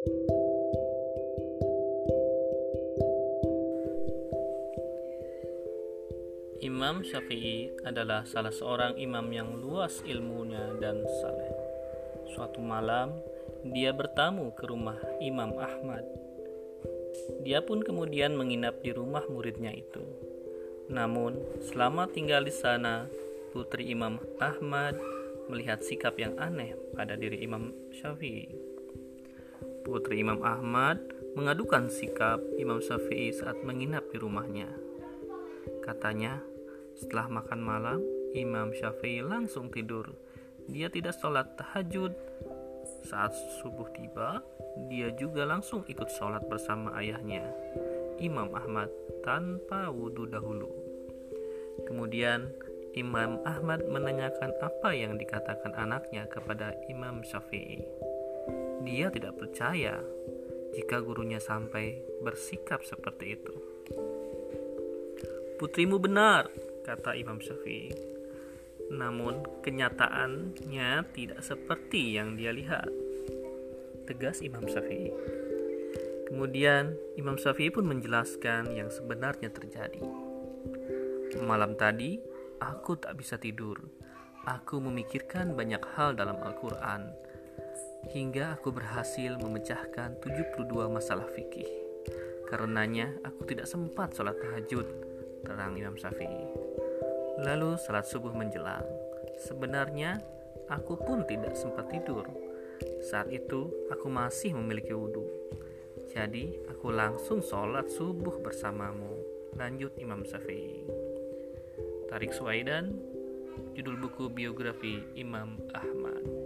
Imam Syafi'i adalah salah seorang imam yang luas ilmunya dan saleh. Suatu malam, dia bertamu ke rumah Imam Ahmad. Dia pun kemudian menginap di rumah muridnya itu. Namun, selama tinggal di sana, putri Imam Ahmad melihat sikap yang aneh pada diri Imam Syafi'i. Putri Imam Ahmad mengadukan sikap Imam Syafi'i saat menginap di rumahnya. Katanya, setelah makan malam, Imam Syafi'i langsung tidur. Dia tidak sholat tahajud. Saat subuh tiba, dia juga langsung ikut sholat bersama ayahnya, Imam Ahmad, tanpa wudhu dahulu. Kemudian, Imam Ahmad menanyakan apa yang dikatakan anaknya kepada Imam Syafi'i. Dia tidak percaya jika gurunya sampai bersikap seperti itu. Putrimu benar, kata Imam Syafi'i. Namun kenyataannya tidak seperti yang dia lihat. Tegas Imam Syafi'i. Kemudian Imam Syafi'i pun menjelaskan yang sebenarnya terjadi. Malam tadi aku tak bisa tidur. Aku memikirkan banyak hal dalam Al-Quran hingga aku berhasil memecahkan 72 masalah fikih. Karenanya aku tidak sempat sholat tahajud, terang Imam Syafi'i. Lalu salat subuh menjelang. Sebenarnya aku pun tidak sempat tidur. Saat itu aku masih memiliki wudhu. Jadi aku langsung sholat subuh bersamamu. Lanjut Imam Syafi'i. Tarik Suaidan, judul buku biografi Imam Ahmad.